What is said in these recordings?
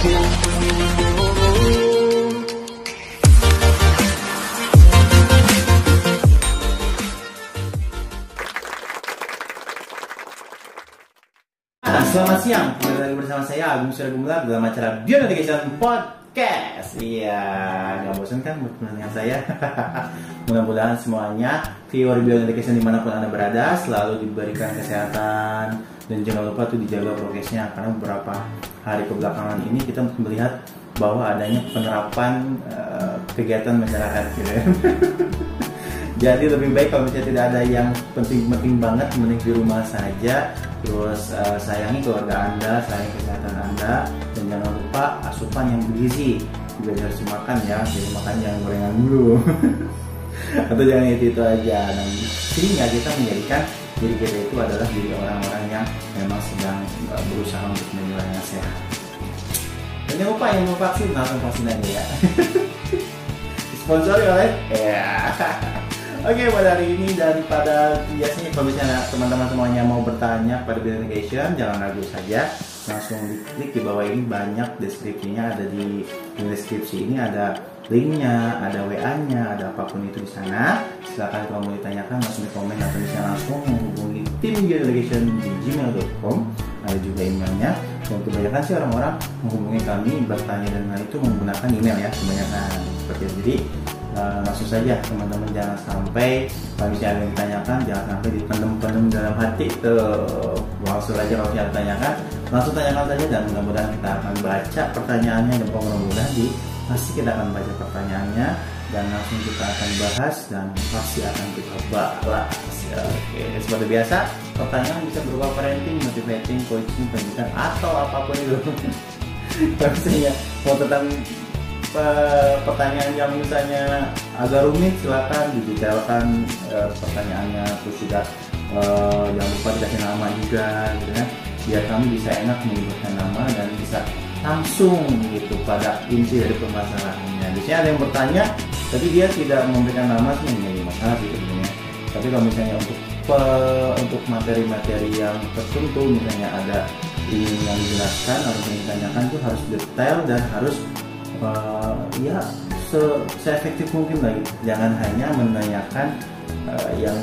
Nah, selamat siang, kembali lagi bersama saya Agung Surya Gumelar dalam acara Beyond Education Podcast. Iya, nggak bosan kan bertemu dengan saya? Mudah-mudahan semuanya viewer Education di mana pun anda berada selalu diberikan kesehatan dan jangan lupa tuh dijaga prokesnya karena beberapa hari kebelakangan ini kita melihat bahwa adanya penerapan eh, kegiatan masyarakat gitu ya. Jadi lebih baik kalau misalnya tidak ada yang penting-penting banget, mending di rumah saja. Terus eh, sayangi keluarga Anda, sayangi kesehatan Anda, dan jangan lupa asupan yang bergizi juga harus dimakan ya. Jadi makan jangan gorengan dulu. Atau jangan itu itu aja. Dan sehingga kita menjadikan diri kita itu adalah diri orang-orang memang sedang eh, berusaha untuk yang sehat. Dan jangan lupa yang mau vaksin langsung vaksin aja ya. Sponsori oleh ya. Oke pada hari ini dan pada biasanya kalau misalnya teman-teman semuanya mau bertanya pada Business Education jangan ragu saja langsung diklik di bawah ini banyak deskripsinya ada di deskripsi ini ada linknya ada WA nya ada apa pun itu di sana. Silahkan kalau mau ditanyakan langsung di komen atau bisa langsung menghubungi tim Education di gmail.com ada juga emailnya. Dan kebanyakan sih orang-orang menghubungi kami bertanya dan hal itu menggunakan email ya kebanyakan. Seperti itu. Jadi Uh, langsung saja teman-teman jangan sampai kalau misalnya yang ditanyakan jangan sampai dipendem-pendem dalam hati. Tuh langsung aja kalau misalnya ditanyakan langsung tanyakan saja dan mudah-mudahan kita akan baca pertanyaannya dan mudah-mudahan di pasti kita akan baca pertanyaannya dan langsung kita akan bahas dan pasti akan kita balas oke. Seperti biasa pertanyaan bisa berupa parenting, motivating, coaching, pendidikan atau apa pun itu. Misalnya mau tentang pertanyaan yang misalnya agak rumit silakan didetailkan uh, pertanyaannya. Terus juga uh, jangan lupa dikasih nama juga gitu kan. Biar kami bisa enak menyebutkan nama dan bisa langsung gitu pada inti dari permasalahannya. Biasanya ada yang bertanya tapi dia tidak memberikan nama sih menjadi masalah sih sebenarnya. Tapi kalau misalnya untuk pe, untuk materi-materi yang tertentu misalnya ada ingin yang dijelaskan atau yang ditanyakan itu harus detail dan harus uh, ya se, efektif mungkin lagi jangan hanya menanyakan uh, yang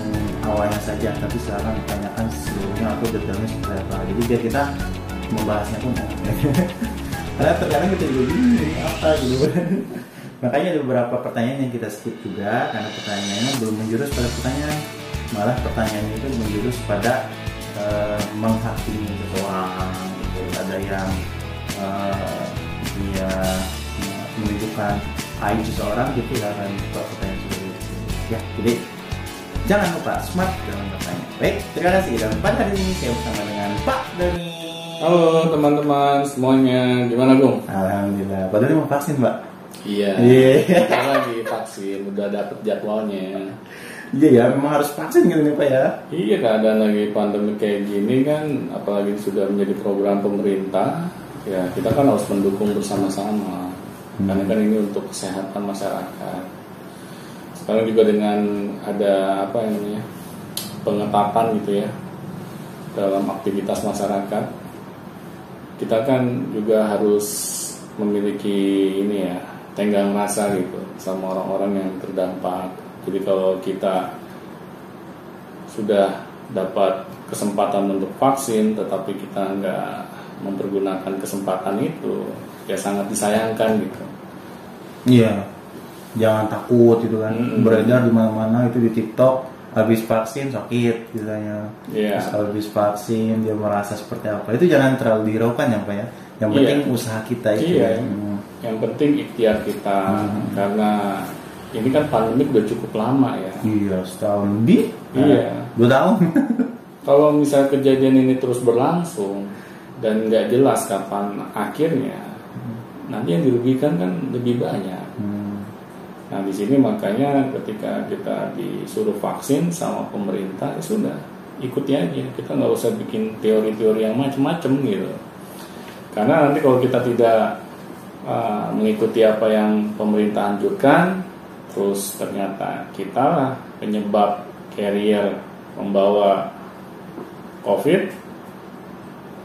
awalnya saja tapi silakan ditanyakan seluruhnya atau detailnya seperti apa jadi biar kita membahasnya pun karena terkadang kita juga ini apa gitu makanya ada beberapa pertanyaan yang kita skip juga karena pertanyaannya belum menjurus pada pertanyaan. Malah pertanyaannya itu menjurus pada uh, menghakimi seseorang gitu. ada yang uh, dia menunjukkan aib seseorang gitu ya kan. Pertanyaan seperti itu. Ya jadi jangan lupa smart dalam bertanya. Baik terima kasih dan pada hari ini saya bersama dengan Pak Doni Halo teman-teman semuanya, gimana Bung? Alhamdulillah, Doni mau vaksin Pak? Iya, yeah. kita lagi vaksin, udah dapet jadwalnya Iya ya, memang harus vaksin gitu nih Pak ya Iya keadaan lagi pandemi kayak gini kan, apalagi sudah menjadi program pemerintah Ya kita kan harus mendukung bersama-sama hmm. Karena kan ini untuk kesehatan masyarakat Sekarang juga dengan ada apa namanya pengetatan gitu ya dalam aktivitas masyarakat kita kan juga harus memiliki ini ya tenggang rasa gitu sama orang-orang yang terdampak. Jadi kalau kita sudah dapat kesempatan untuk vaksin, tetapi kita nggak mempergunakan kesempatan itu, ya sangat disayangkan gitu. Iya, jangan takut gitu kan. Hmm. Beredar di mana-mana itu di TikTok habis vaksin sakit misalnya yeah. Terus habis vaksin dia merasa seperti apa itu jangan terlalu dihiraukan ya pak ya yang iya. penting yeah. usaha kita itu yeah. ya. hmm. yang penting ikhtiar kita hmm. karena ini kan pandemi udah cukup lama ya iya setahun lebih iya dua tahun kalau misal kejadian ini terus berlangsung dan nggak jelas kapan akhirnya hmm. nanti yang dirugikan kan lebih banyak Nah di sini makanya ketika kita disuruh vaksin sama pemerintah ya sudah ikuti aja kita nggak usah bikin teori-teori yang macam-macam gitu. Karena nanti kalau kita tidak uh, mengikuti apa yang pemerintah anjurkan, terus ternyata kita lah penyebab carrier membawa COVID,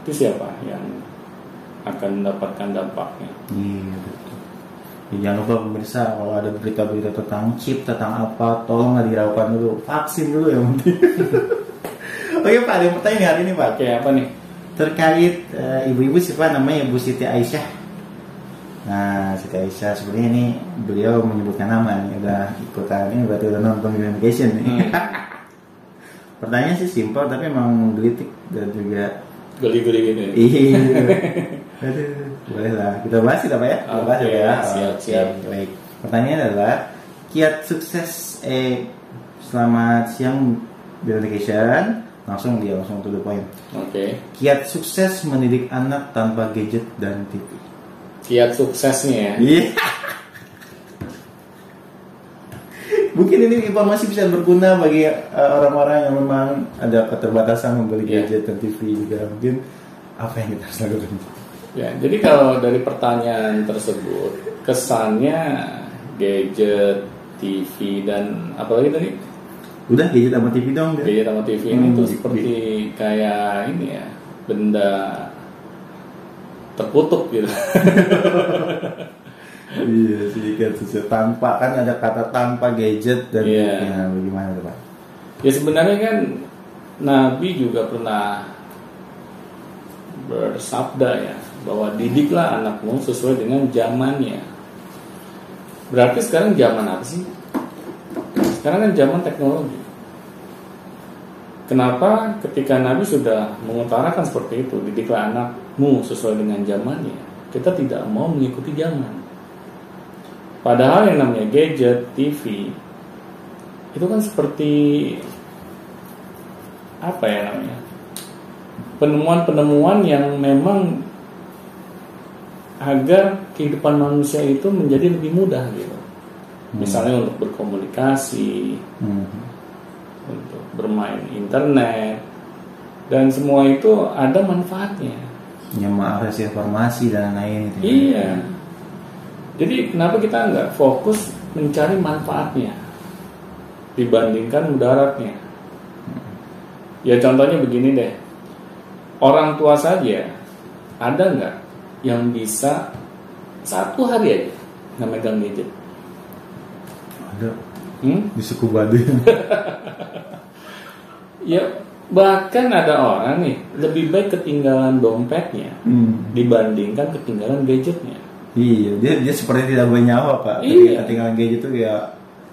itu siapa yang akan mendapatkan dampaknya. Betul. Ya, jangan lupa pemirsa kalau ada berita-berita tentang chip tentang apa tolonglah diragukan dulu vaksin dulu yang penting. Oke Pak, ada yang pertanyaan hari ini Pak. Oke, apa nih? Terkait eh, ibu-ibu siapa namanya Ibu Siti Aisyah. Nah, Siti Aisyah sebenarnya ini beliau menyebutkan nama nih udah ikutan ini berarti udah nonton communication nih. Hmm. Pertanyaan sih simpel tapi emang gelitik dan juga Geli-geli gitu. ya. Iya. Aduh, boleh lah. Kita bahas kita Pak ya. Kita bahas Oke, ya. siap, Oke, siap. Baik. Pertanyaan adalah kiat sukses eh selamat siang Dedication. Langsung dia langsung to the point. Oke. Kiat sukses mendidik anak tanpa gadget dan TV. Kiat suksesnya ya. Iya. Mungkin ini informasi bisa berguna bagi uh, orang-orang yang memang ada keterbatasan membeli Iya. gadget dan TV juga. Mungkin apa yang kita harus lakukan? Ya, jadi kalau dari pertanyaan tersebut, kesannya gadget, TV dan apalagi tadi Udah gadget sama TV dong. udah. gadget sama TV ini Hmm, tuh di- seperti kayak ini ya benda tertutup gitu. Iya kan sesuai tanpa kan ada kata tanpa gadget dan Iya. ya, bagaimana tuh pak? ya sebenarnya kan Nabi juga pernah bersabda ya bahwa didiklah anakmu sesuai dengan zamannya. Berarti sekarang zaman apa sih? Sekarang kan zaman teknologi. Kenapa ketika Nabi sudah mengutarakan seperti itu, didiklah anakmu sesuai dengan zamannya, kita tidak mau mengikuti zaman. Padahal yang namanya gadget, TV, itu kan seperti apa ya namanya? Penemuan-penemuan yang memang agar kehidupan manusia itu menjadi lebih mudah gitu. Misalnya untuk berkomunikasi, Hmm. untuk bermain internet, dan semua itu ada manfaatnya. Yang mengakses informasi dan lain-lain. Iya. Jadi kenapa kita nggak fokus mencari manfaatnya dibandingkan mudaratnya? Ya contohnya begini deh, orang tua saja ada nggak yang bisa satu hari aja nggak megang gadget? Ada Hmm? di suku Baduy. Ya bahkan ada orang nih lebih baik ketinggalan dompetnya hmm. dibandingkan ketinggalan gadgetnya. Iya, dia dia seperti tidak bernyawa pak. Iya. Ketika ketinggalan gadget itu ya,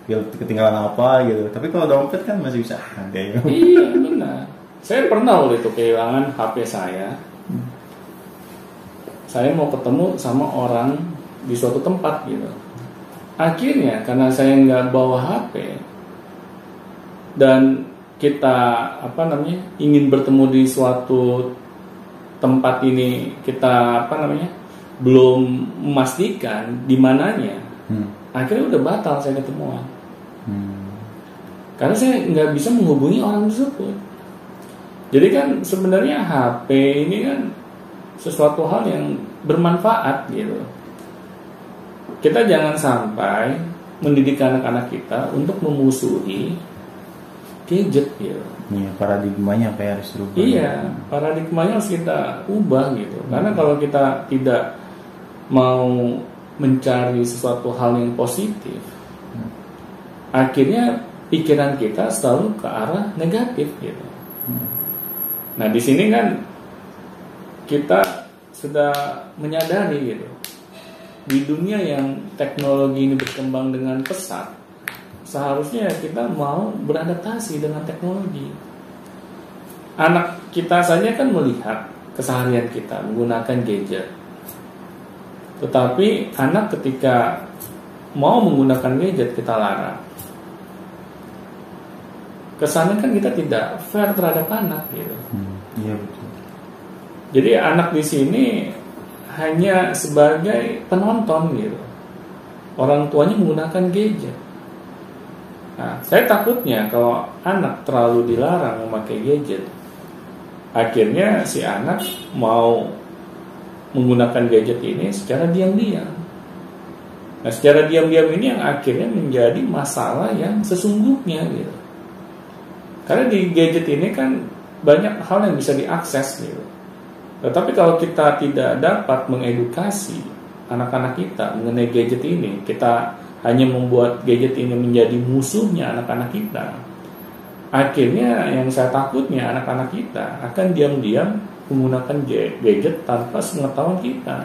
ya ketinggalan apa gitu. Tapi kalau dompet kan masih bisa ada ya. iya benar. Saya pernah waktu itu kehilangan HP saya. Saya mau ketemu sama orang di suatu tempat gitu. Akhirnya karena saya nggak bawa HP dan kita apa namanya ingin bertemu di suatu tempat ini kita apa namanya belum memastikan di mananya. Hmm. Akhirnya udah batal saya ketemuan. Hmm. Karena saya nggak bisa menghubungi orang tersebut. Jadi kan sebenarnya HP ini kan sesuatu hal yang bermanfaat gitu. Kita jangan sampai mendidik anak-anak kita untuk memusuhi gadget gitu. Iya, paradigmanya apa yang harus dirubah? Iya, paradigmanya harus kita ubah gitu. Karena kalau kita tidak mau mencari sesuatu hal yang positif, akhirnya pikiran kita selalu ke arah negatif gitu. Nah di sini kan kita sudah menyadari gitu di dunia yang teknologi ini berkembang dengan pesat, seharusnya kita mau beradaptasi dengan teknologi. Anak kita saja kan melihat keseharian kita menggunakan gadget. Tetapi anak ketika mau menggunakan gadget kita larang. Kesannya kan kita tidak fair terhadap anak gitu. Hmm, Iya betul. Jadi anak di sini hanya sebagai penonton gitu. Orang tuanya menggunakan gadget. Nah, saya takutnya kalau anak terlalu dilarang memakai gadget, akhirnya si anak mau menggunakan gadget ini secara diam-diam. Nah, secara diam-diam ini yang akhirnya menjadi masalah yang sesungguhnya gitu. Karena di gadget ini kan banyak hal yang bisa diakses gitu. Tetapi kalau kita tidak dapat mengedukasi anak-anak kita mengenai gadget ini, kita hanya membuat gadget ini menjadi musuhnya anak-anak kita. Akhirnya yang saya takutnya anak-anak kita akan diam-diam menggunakan gadget tanpa pengetahuan kita.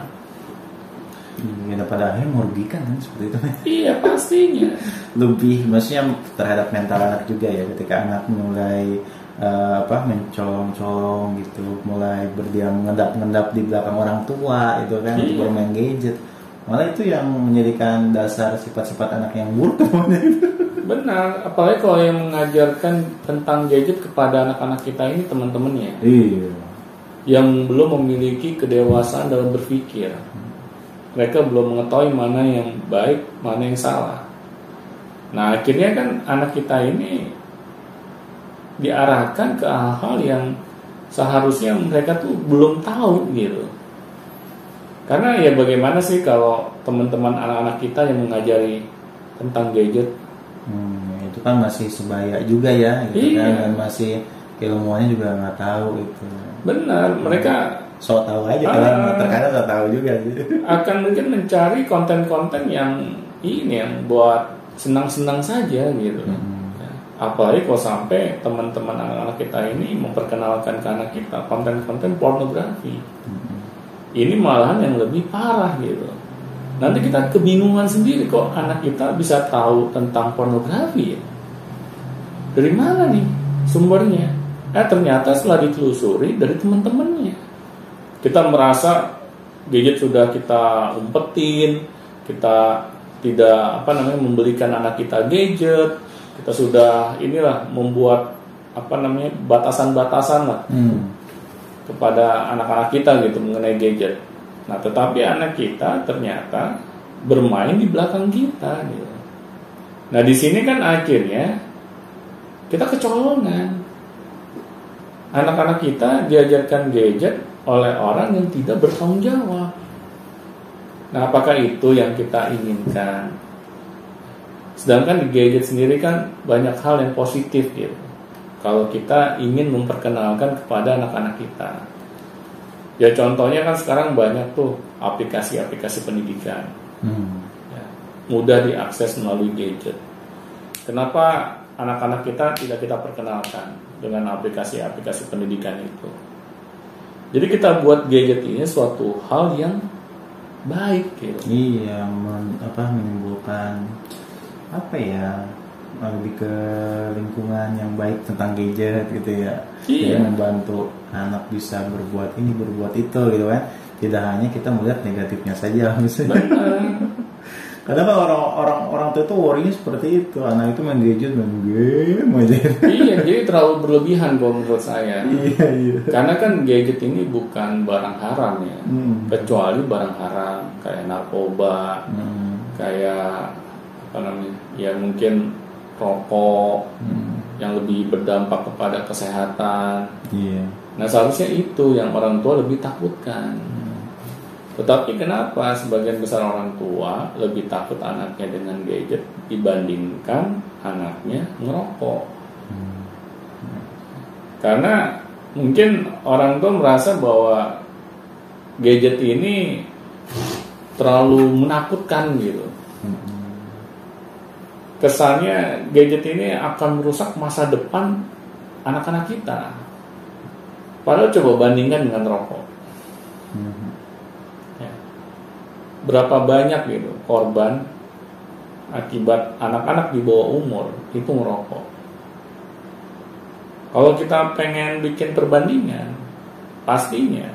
Ya, pada akhirnya merugikan kan seperti itu. Iya pastinya. Lebih maksudnya terhadap mental anak juga ya ketika anak mulai uh, apa mencolong-colong gitu mulai berdiam ngendap-ngendap di belakang orang tua itu kan iya. bermain gadget malah itu yang menjadikan dasar sifat-sifat anak yang buruk benar apalagi kalau yang mengajarkan tentang gadget kepada anak-anak kita ini teman-temannya iya yang belum memiliki kedewasaan dalam berpikir mereka belum mengetahui mana yang baik mana yang salah nah akhirnya kan anak kita ini diarahkan ke hal-hal yang seharusnya mereka tuh belum tahu gitu. Karena ya bagaimana sih kalau teman-teman anak-anak kita yang mengajari tentang gadget? Hmm, itu kan masih sebaya juga ya, gitu kan, iya. kan dan masih ilmuannya juga nggak tahu itu. Benar, mereka so tahu aja kan, terkadang so tahu juga. Akan mungkin mencari konten-konten yang ini yang buat senang-senang saja gitu. Hmm apalagi kalau sampai teman-teman anak-anak kita ini memperkenalkan ke anak kita konten-konten pornografi hmm. ini malahan yang lebih parah gitu nanti kita kebingungan sendiri kok anak kita bisa tahu tentang pornografi ya? dari mana nih sumbernya eh ternyata setelah ditelusuri dari teman-temannya kita merasa gadget sudah kita umpetin kita tidak apa namanya membelikan anak kita gadget kita sudah inilah membuat apa namanya batasan-batasan lah hmm. kepada anak-anak kita gitu mengenai gadget. Nah, tetapi anak kita ternyata bermain di belakang kita gitu. Nah, di sini kan akhirnya kita kecolongan. Anak-anak kita diajarkan gadget oleh orang yang tidak bertanggung jawab. Nah, apakah itu yang kita inginkan? Sedangkan di gadget sendiri kan banyak hal yang positif gitu. Kalau kita ingin memperkenalkan kepada anak-anak kita. Ya contohnya kan sekarang banyak tuh aplikasi-aplikasi pendidikan. Hmm. Ya, mudah diakses melalui gadget. Kenapa anak-anak kita tidak kita perkenalkan dengan aplikasi-aplikasi pendidikan itu? Jadi kita buat gadget ini suatu hal yang baik gitu. Iya, men, apa menimbulkan apa ya lebih ke lingkungan yang baik tentang gadget gitu ya iya. Jadi membantu anak bisa berbuat ini berbuat itu gitu kan tidak hanya kita melihat negatifnya saja misalnya kadang kan orang orang orang tua itu worrynya seperti itu anak itu main gadget main game aja iya jadi terlalu berlebihan kalau menurut saya iya iya karena kan gadget ini bukan barang haram ya hmm. kecuali barang haram kayak narkoba hmm. kayak apa namanya ya mungkin rokok hmm. yang lebih berdampak kepada kesehatan. Yeah. Nah seharusnya itu yang orang tua lebih takutkan. Hmm. Tetapi kenapa sebagian besar orang tua lebih takut anaknya dengan gadget dibandingkan anaknya ngerokok? Karena mungkin orang tua merasa bahwa gadget ini terlalu menakutkan gitu. Kesannya gadget ini akan merusak masa depan anak-anak kita. Padahal coba bandingkan dengan rokok. Hmm. Berapa banyak gitu korban akibat anak-anak di bawah umur itu merokok. Kalau kita pengen bikin perbandingan, pastinya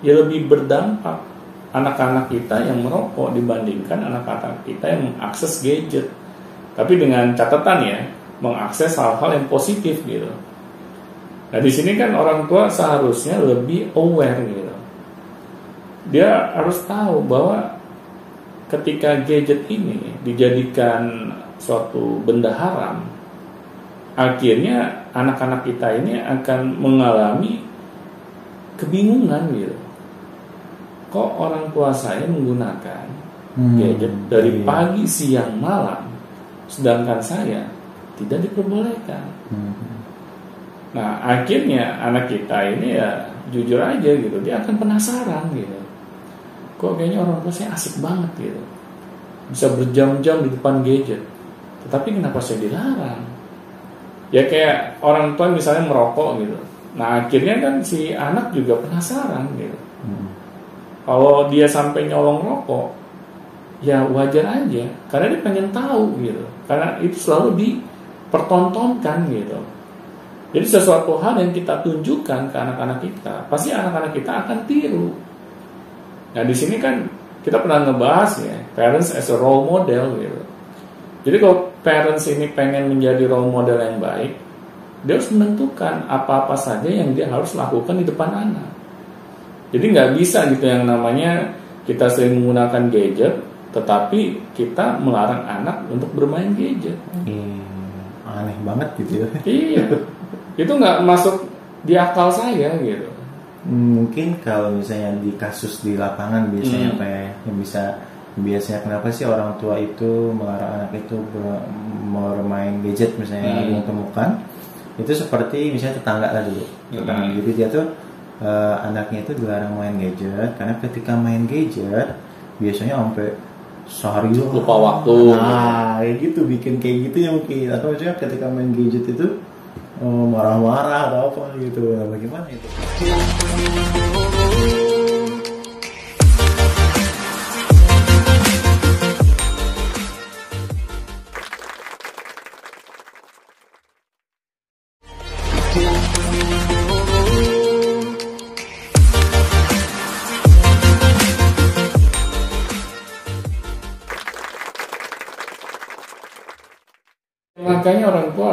ya lebih berdampak anak-anak kita yang merokok dibandingkan anak-anak kita yang mengakses gadget tapi dengan catatan ya mengakses hal-hal yang positif gitu. Nah di sini kan orang tua seharusnya lebih aware gitu. Dia harus tahu bahwa ketika gadget ini dijadikan suatu benda haram, akhirnya anak-anak kita ini akan mengalami kebingungan gitu. Kok orang tua saya menggunakan hmm, gadget dari iya. pagi, siang, malam? sedangkan saya tidak diperbolehkan. Hmm. Nah akhirnya anak kita ini ya jujur aja gitu dia akan penasaran gitu kok kayaknya orang tua saya asik banget gitu. Bisa berjam-jam di depan gadget. Tetapi kenapa saya dilarang? Ya kayak orang tua misalnya merokok gitu. Nah akhirnya kan si anak juga penasaran gitu. Hmm. kalau dia sampai nyolong rokok ya wajar aja. Karena dia pengen tahu gitu. Karena itu selalu dipertontonkan gitu. Jadi sesuatu hal yang kita tunjukkan ke anak-anak kita pasti anak-anak kita akan tiru nah di sini kan kita pernah ngebahas ya parents as a role model gitu jadi kalau parents ini pengen menjadi role model yang baik dia harus menentukan apa-apa saja yang dia harus lakukan di depan anak jadi nggak bisa gitu yang namanya kita sering menggunakan gadget, tetapi kita melarang anak untuk bermain gadget. Hmm, aneh banget gitu ya. iya, itu nggak masuk di akal saya gitu. Mungkin kalau misalnya di kasus di lapangan biasanya Hmm. apa ya yang bisa biasanya kenapa sih orang tua itu melarang anak itu ber- bermain gadget misalnya Hmm. yang temukan itu seperti misalnya tetangga lah dulu tetangga Hmm. jadi dia tuh eh, anaknya itu dilarang main gadget karena ketika main gadget biasanya sampai sehari. Lupa waktu. nah kayak gitu bikin kayak gitu ya mungkin atau misalnya ketika main gadget itu marah-marah atau apa gitu. Bagaimana itu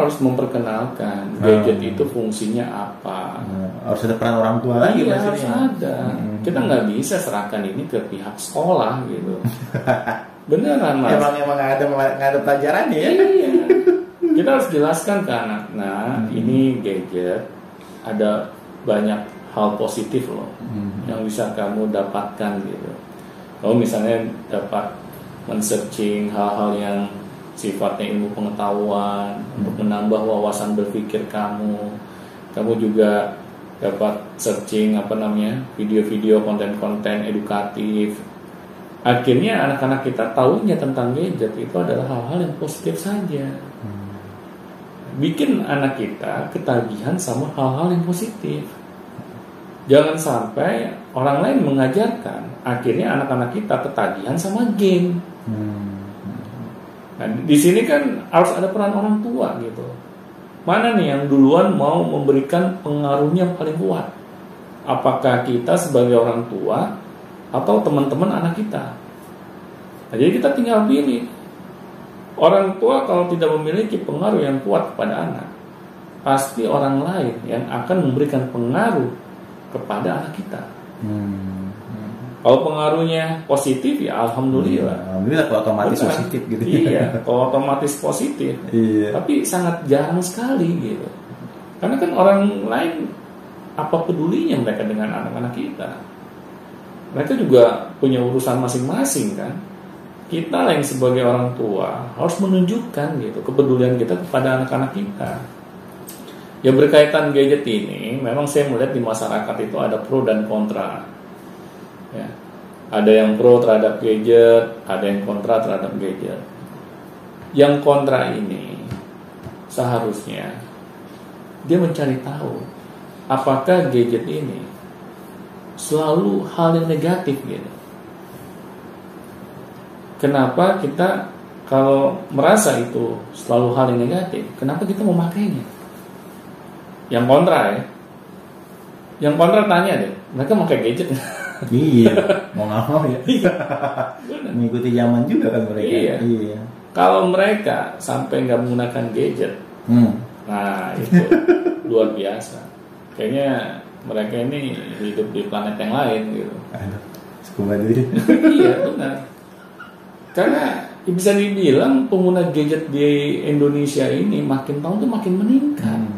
harus memperkenalkan gadget itu fungsinya apa. Nah, harus ada peran orang tua lagi Iya, maksudnya. harus ada. Hmm. Kita nggak bisa serahkan ini ke pihak sekolah gitu. Beneran mas. Emang emang nggak ada nggak ada pelajarannya ya? Iya. Kita harus jelaskan ke anak. Nah, Hmm. ini gadget ada banyak hal positif loh Hmm. yang bisa kamu dapatkan gitu. Kamu misalnya dapat men-searching hal-hal yang sifatnya ilmu pengetahuan untuk menambah wawasan berpikir kamu. Kamu juga dapat searching apa namanya video-video konten-konten edukatif. Akhirnya anak-anak kita tahunya tentang gadget itu adalah hal-hal yang positif saja. Bikin anak kita ketagihan sama hal-hal yang positif. Jangan sampai orang lain mengajarkan, akhirnya anak-anak kita ketagihan sama game. Hmm. Nah, di sini kan harus ada peran orang tua gitu. Mana nih yang duluan mau memberikan pengaruhnya paling kuat? Apakah kita sebagai orang tua atau teman-teman anak kita? Nah, jadi kita tinggal pilih. Orang tua kalau tidak memiliki pengaruh yang kuat kepada anak, pasti orang lain yang akan memberikan pengaruh kepada anak kita. Hmm. Kalau pengaruhnya positif ya alhamdulillah. Alhamdulillah kalau otomatis Benar. positif gitu. Iya, kalau otomatis positif. Iya. Tapi sangat jarang sekali gitu. Karena kan orang lain apa pedulinya mereka dengan anak-anak kita? Mereka juga punya urusan masing-masing kan. Kita yang sebagai orang tua harus menunjukkan gitu kepedulian kita kepada anak-anak kita. Ya berkaitan gadget ini, memang saya melihat di masyarakat itu ada pro dan kontra. Ya. Ada yang pro terhadap gadget, ada yang kontra terhadap gadget. Yang kontra ini seharusnya dia mencari tahu apakah gadget ini selalu hal yang negatif gitu. Kenapa kita kalau merasa itu selalu hal yang negatif, kenapa kita memakainya? Yang kontra ya. Yang kontra tanya deh, mereka pakai gadget? Iya. Mau nggak mau ya. Bener. Mengikuti zaman juga kan mereka. Iya. Iya. Kalau mereka sampai nggak menggunakan gadget, Hmm. nah itu luar biasa. Kayaknya mereka ini hidup di planet yang lain gitu. Aduh. Sekuba dulu. iya benar. Karena bisa dibilang pengguna gadget di Indonesia ini makin tahun tuh makin meningkat. Hmm.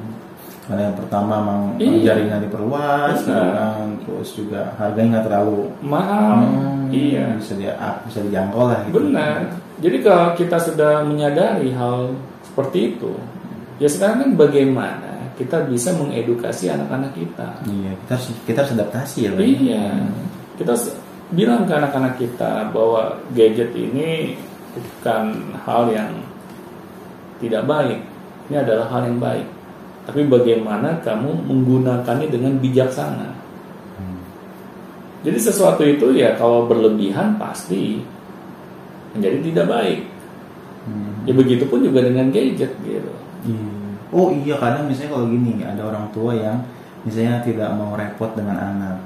Karena yang pertama emang Iya. jaringan diperluas, sekarang terus juga harganya nggak terlalu Mahal, hmm, iya. bisa dia bisa dijangkau lah. Gitu. Benar. Jadi kalau kita sudah menyadari hal seperti itu, ya sekarang kan bagaimana kita bisa mengedukasi anak-anak kita. Iya, kita harus kita harus adaptasi ya. Iya, kita s- bilang ke anak-anak kita bahwa gadget ini bukan hal yang tidak baik. Ini adalah hal yang baik. Tapi bagaimana kamu menggunakannya dengan bijaksana? Hmm. Jadi sesuatu itu ya kalau berlebihan pasti menjadi tidak baik. Hmm. Ya begitu pun juga dengan gadget gitu. Iya. Oh iya kadang misalnya kalau gini ada orang tua yang misalnya tidak mau repot dengan anak.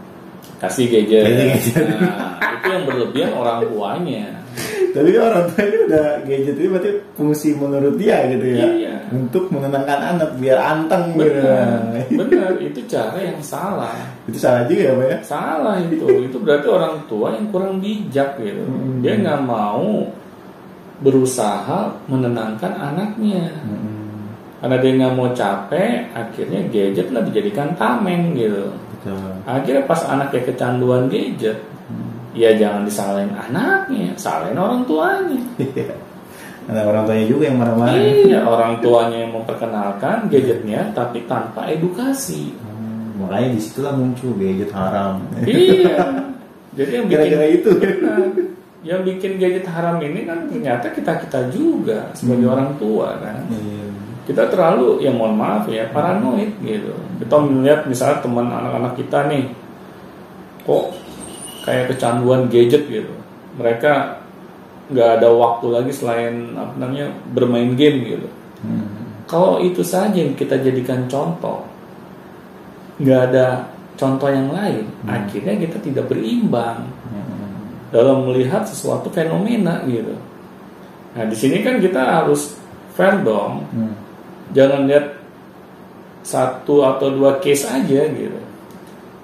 Kasih gadget. Kasih gadget. Nah, itu yang berlebihan orang tuanya. Tapi orang tua ini udah gadget ini berarti fungsi menurut dia gitu ya. Iya. Untuk menenangkan anak biar anteng gitu. Benar, benar itu cara yang salah. Itu salah juga ya Pak ya. Salah itu. Itu berarti orang tua yang kurang bijak gitu. Hmm. Dia nggak mau berusaha menenangkan anaknya. Hmm. Karena dia nggak mau capek, akhirnya gadget lah dijadikan tameng gitu. Betul. Akhirnya pas anaknya kecanduan gadget, ya jangan disalahin anaknya, salahin orang tuanya. Ada orang tuanya juga yang marah-marah. Iya, orang tuanya yang memperkenalkan gadgetnya, tapi tanpa edukasi. Hmm, makanya di situlah muncul gadget haram. iya. Jadi yang bikin Kira-kira itu. Benar. yang bikin gadget haram ini kan ternyata kita kita juga sebagai Hmm. orang tua kan. Iya. Kita terlalu ya mohon maaf ya paranoid gitu. Kita melihat misalnya teman anak-anak kita nih, kok kayak kecanduan gadget gitu. Mereka nggak ada waktu lagi selain apa namanya bermain game gitu. Hmm. Kalau itu saja yang kita jadikan contoh, nggak ada contoh yang lain, Hmm. akhirnya kita tidak berimbang Hmm. dalam melihat sesuatu fenomena gitu. Nah di sini kan kita harus fair dong, Hmm. jangan lihat satu atau dua case aja gitu.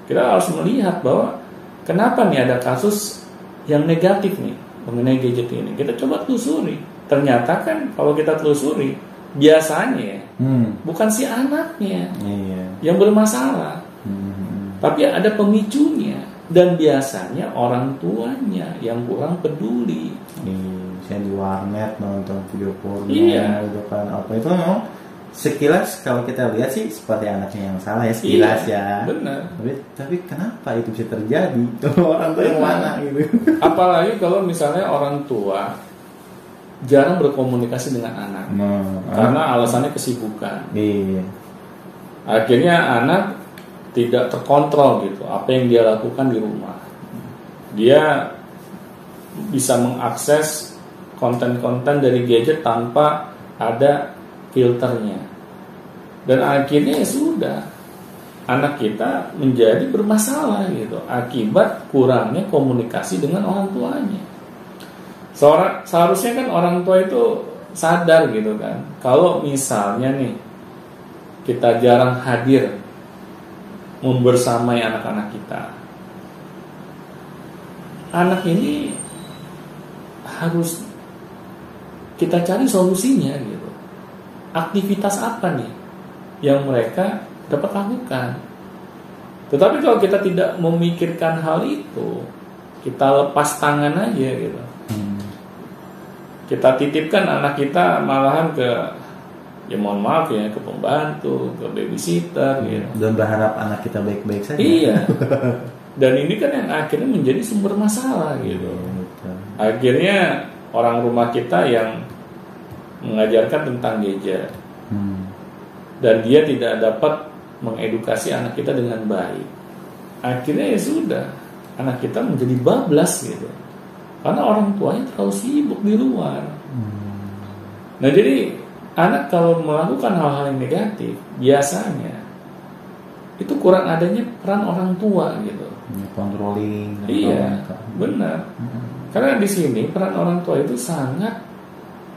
Kita harus melihat bahwa kenapa nih ada kasus yang negatif nih mengenai gadget ini. Kita coba telusuri. Ternyata kan kalau kita telusuri biasanya Hmm. bukan si anaknya Iya. yang bermasalah, Hmm. tapi ada pemicunya dan biasanya orang tuanya yang kurang peduli. Iya, di warnet nonton video porno Iya. gitu kan apa itu memang sekilas kalau kita lihat sih seperti anaknya yang salah ya sekilas Iya, ya. Benar. Tapi, tapi kenapa itu bisa terjadi? orang tua yang mana gitu? Apalagi kalau misalnya orang tua jarang berkomunikasi dengan anak Nah, karena alasannya kesibukan. iya. Akhirnya anak tidak terkontrol gitu apa yang dia lakukan di rumah. Dia bisa mengakses konten-konten dari gadget tanpa ada filternya. Dan akhirnya ya sudah anak kita menjadi bermasalah gitu akibat kurangnya komunikasi dengan orang tuanya. Seorang seharusnya kan orang tua itu sadar gitu kan. Kalau misalnya nih kita jarang hadir membersamai anak-anak kita. Anak ini harus kita cari solusinya gitu. Aktivitas apa nih yang mereka dapat lakukan? Tetapi kalau kita tidak memikirkan hal itu, kita lepas tangan aja gitu. Hmm. Kita titipkan anak kita malahan ke ya mohon maaf ya ke pembantu, ke babysitter gitu. Dan berharap anak kita baik-baik saja. Iya. Dan ini kan yang akhirnya menjadi sumber masalah gitu. Gitu. Akhirnya orang rumah kita yang mengajarkan tentang gadget Hmm. dan dia tidak dapat mengedukasi anak kita dengan baik. Akhirnya ya sudah, anak kita menjadi bablas gitu. Karena orang tuanya terlalu sibuk di luar. Hmm. Nah jadi anak kalau melakukan hal-hal yang negatif biasanya itu kurang adanya peran orang tua gitu. Controlling. Iya, benar. Hmm. Karena di sini peran orang tua itu sangat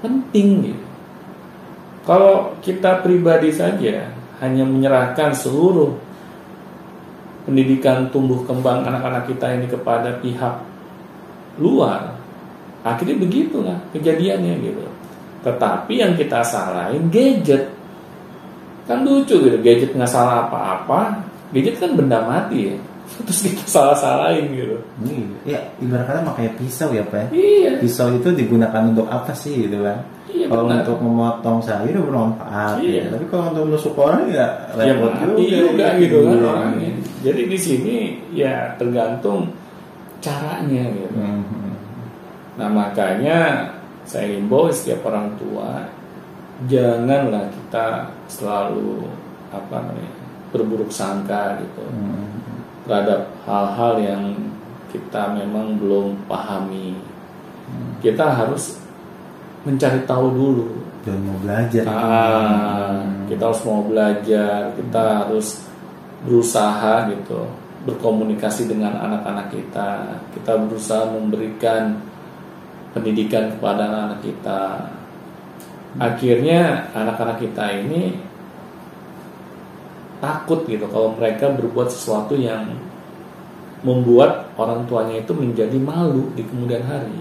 penting gitu. Kalau kita pribadi saja hanya menyerahkan seluruh pendidikan tumbuh kembang anak-anak kita ini kepada pihak luar, akhirnya begitulah kejadiannya gitu. Tetapi yang kita salahin gadget, kan lucu gitu, gadget nggak salah apa-apa, gadget kan benda mati ya, terus kita salah-salahin gitu. Iya, ya ibarat kata makanya pisau ya pak ya iya pisau itu digunakan untuk apa sih gitu kan iya kalau benar. untuk memotong sayur bermanfaat Iya. ya. tapi kalau untuk menusuk orang ya ya repot mati juga gitu kan Iya. orangnya jadi di sini ya tergantung caranya gitu Mhm. nah makanya saya himbau setiap orang tua janganlah kita selalu apa namanya berburuk sangka gitu Mhm. Terhadap hal-hal yang kita memang belum pahami kita harus mencari tahu dulu dan mau belajar Ah, kita harus mau belajar, kita harus berusaha gitu, berkomunikasi dengan anak-anak kita. Kita berusaha memberikan pendidikan kepada anak-anak kita. Akhirnya anak-anak kita ini takut gitu kalau mereka berbuat sesuatu yang membuat orang tuanya itu menjadi malu di kemudian hari.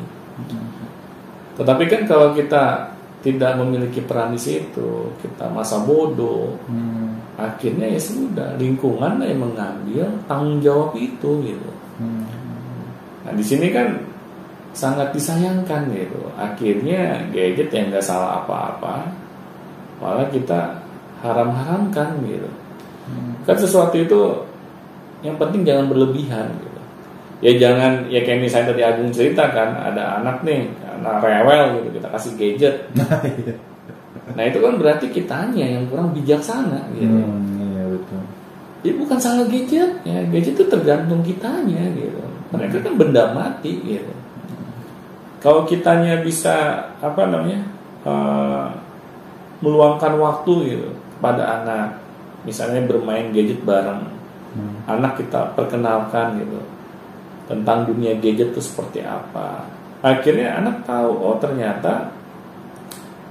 Tetapi kan kalau kita tidak memiliki peran di situ, kita masa bodoh, Hmm. akhirnya ya sudah lingkungan yang mengambil tanggung jawab itu gitu. Hmm. Nah di sini kan sangat disayangkan gitu. Akhirnya gadget yang nggak salah apa-apa, malah kita haram-haramkan gitu. Kan sesuatu itu yang penting jangan berlebihan gitu. Ya jangan ya kayak misalnya tadi Agung cerita kan ada anak nih, anak rewel gitu kita kasih gadget. Nah itu kan berarti kitanya yang kurang bijaksana gitu. Hmm, iya betul. Ya bukan salah gadget, ya gadget itu tergantung kitanya gitu. Mereka kan benda mati gitu. Kalau kitanya bisa apa namanya eh, meluangkan waktu gitu pada anak, misalnya bermain gadget bareng, Hmm. anak kita perkenalkan gitu tentang dunia gadget itu seperti apa. Akhirnya anak tahu oh ternyata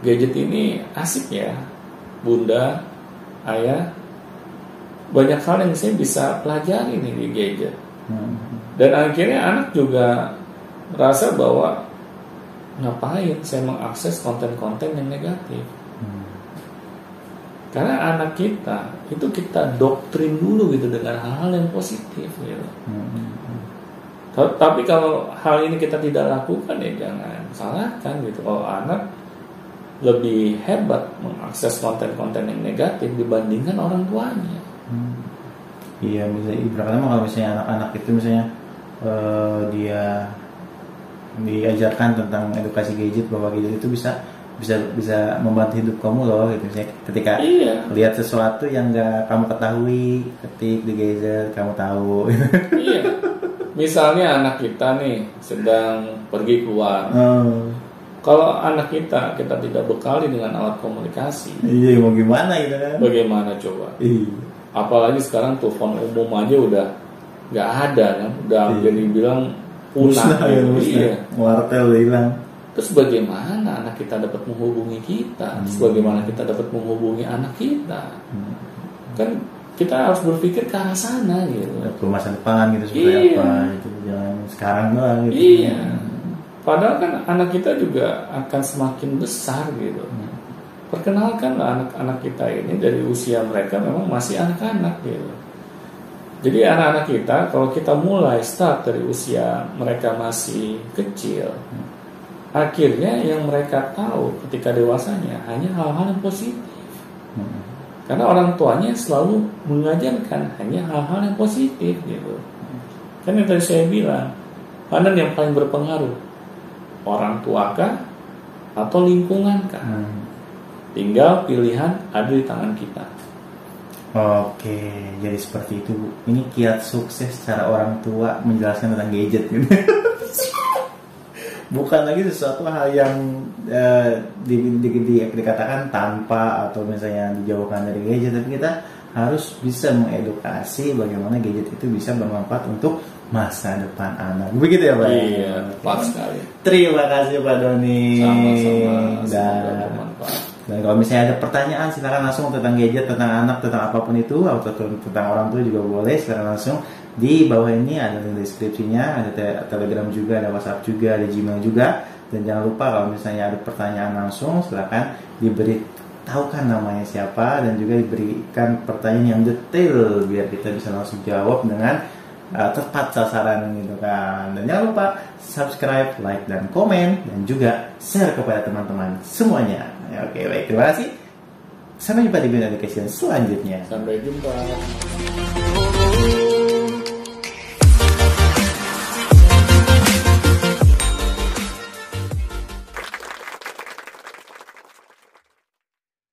gadget ini asik ya, bunda, ayah banyak hal yang saya bisa pelajari nih di gadget. Hmm. Dan akhirnya anak juga merasa bahwa ngapain saya mengakses konten-konten yang negatif. Hmm. Karena anak kita itu kita doktrin dulu gitu dengan hal-hal yang positif gitu. Hmm. Ta- Tapi kalau hal ini kita tidak lakukan ya jangan salahkan gitu. Kalau anak lebih hebat mengakses konten-konten yang negatif dibandingkan orang tuanya. Hmm. Iya, misalnya ibaratnya kalau misalnya anak-anak itu misalnya eh, dia diajarkan tentang edukasi gadget bahwa gadget itu bisa bisa bisa membantu hidup kamu loh gitu misalnya ketika Iya. lihat sesuatu yang nggak kamu ketahui ketik di gadget kamu tahu iya. Misalnya anak kita nih sedang pergi keluar. oh, Kalau anak kita kita tidak bekali dengan alat komunikasi, iya mau gimana gitu kan bagaimana coba? iya Apalagi sekarang telepon umum aja udah nggak ada kan, udah Iya. jadi bilang punah. ya gitu. musnah Iya. wartel udah hilang Terus bagaimana anak kita dapat menghubungi kita? Terus Hmm. bagaimana kita dapat menghubungi anak kita? Hmm. Kan kita harus berpikir ke arah sana gitu. ke masa depan gitu seperti Iya. apa gitu jangan sekarang doang gitu Iya. Padahal kan anak kita juga akan semakin besar gitu. Hmm. Perkenalkanlah anak-anak kita ini dari usia mereka memang masih anak-anak gitu. Jadi anak-anak kita kalau kita mulai start dari usia mereka masih kecil, akhirnya yang mereka tahu ketika dewasanya hanya hal-hal yang positif. Hmm. Karena orang tuanya selalu mengajarkan hanya hal-hal yang positif gitu. Kan yang tadi saya bilang, mana yang paling berpengaruh? Orang tuakah atau lingkungan kah? Hmm. Tinggal pilihan ada di tangan kita. Oke, jadi seperti itu. Bu. Ini kiat sukses cara orang tua menjelaskan tentang gadget gitu. Bukan lagi sesuatu hal yang eh, di, di- di- dikatakan tanpa atau misalnya dijauhkan dari gadget, tapi kita harus bisa mengedukasi bagaimana gadget itu bisa bermanfaat untuk masa depan anak. Begitu ya Pak? Iya, tepat sekali. Terima kasih Pak Doni. Sama-sama. Dan- dan kalau misalnya ada pertanyaan silakan langsung tentang gadget, tentang anak, tentang apa pun itu atau tentang orang tua juga boleh silakan langsung di bawah ini ada link deskripsinya, ada te- telegram juga, ada WhatsApp juga, ada Gmail juga. Dan jangan lupa kalau misalnya ada pertanyaan langsung silakan diberi tahukan namanya siapa dan juga diberikan pertanyaan yang detail biar kita bisa langsung jawab dengan uh, tepat sasaran gitu kan. Dan jangan lupa subscribe, like dan komen dan juga share kepada teman-teman semuanya. Ya, oke baik terima kasih. Sampai jumpa di video selanjutnya. Sampai jumpa.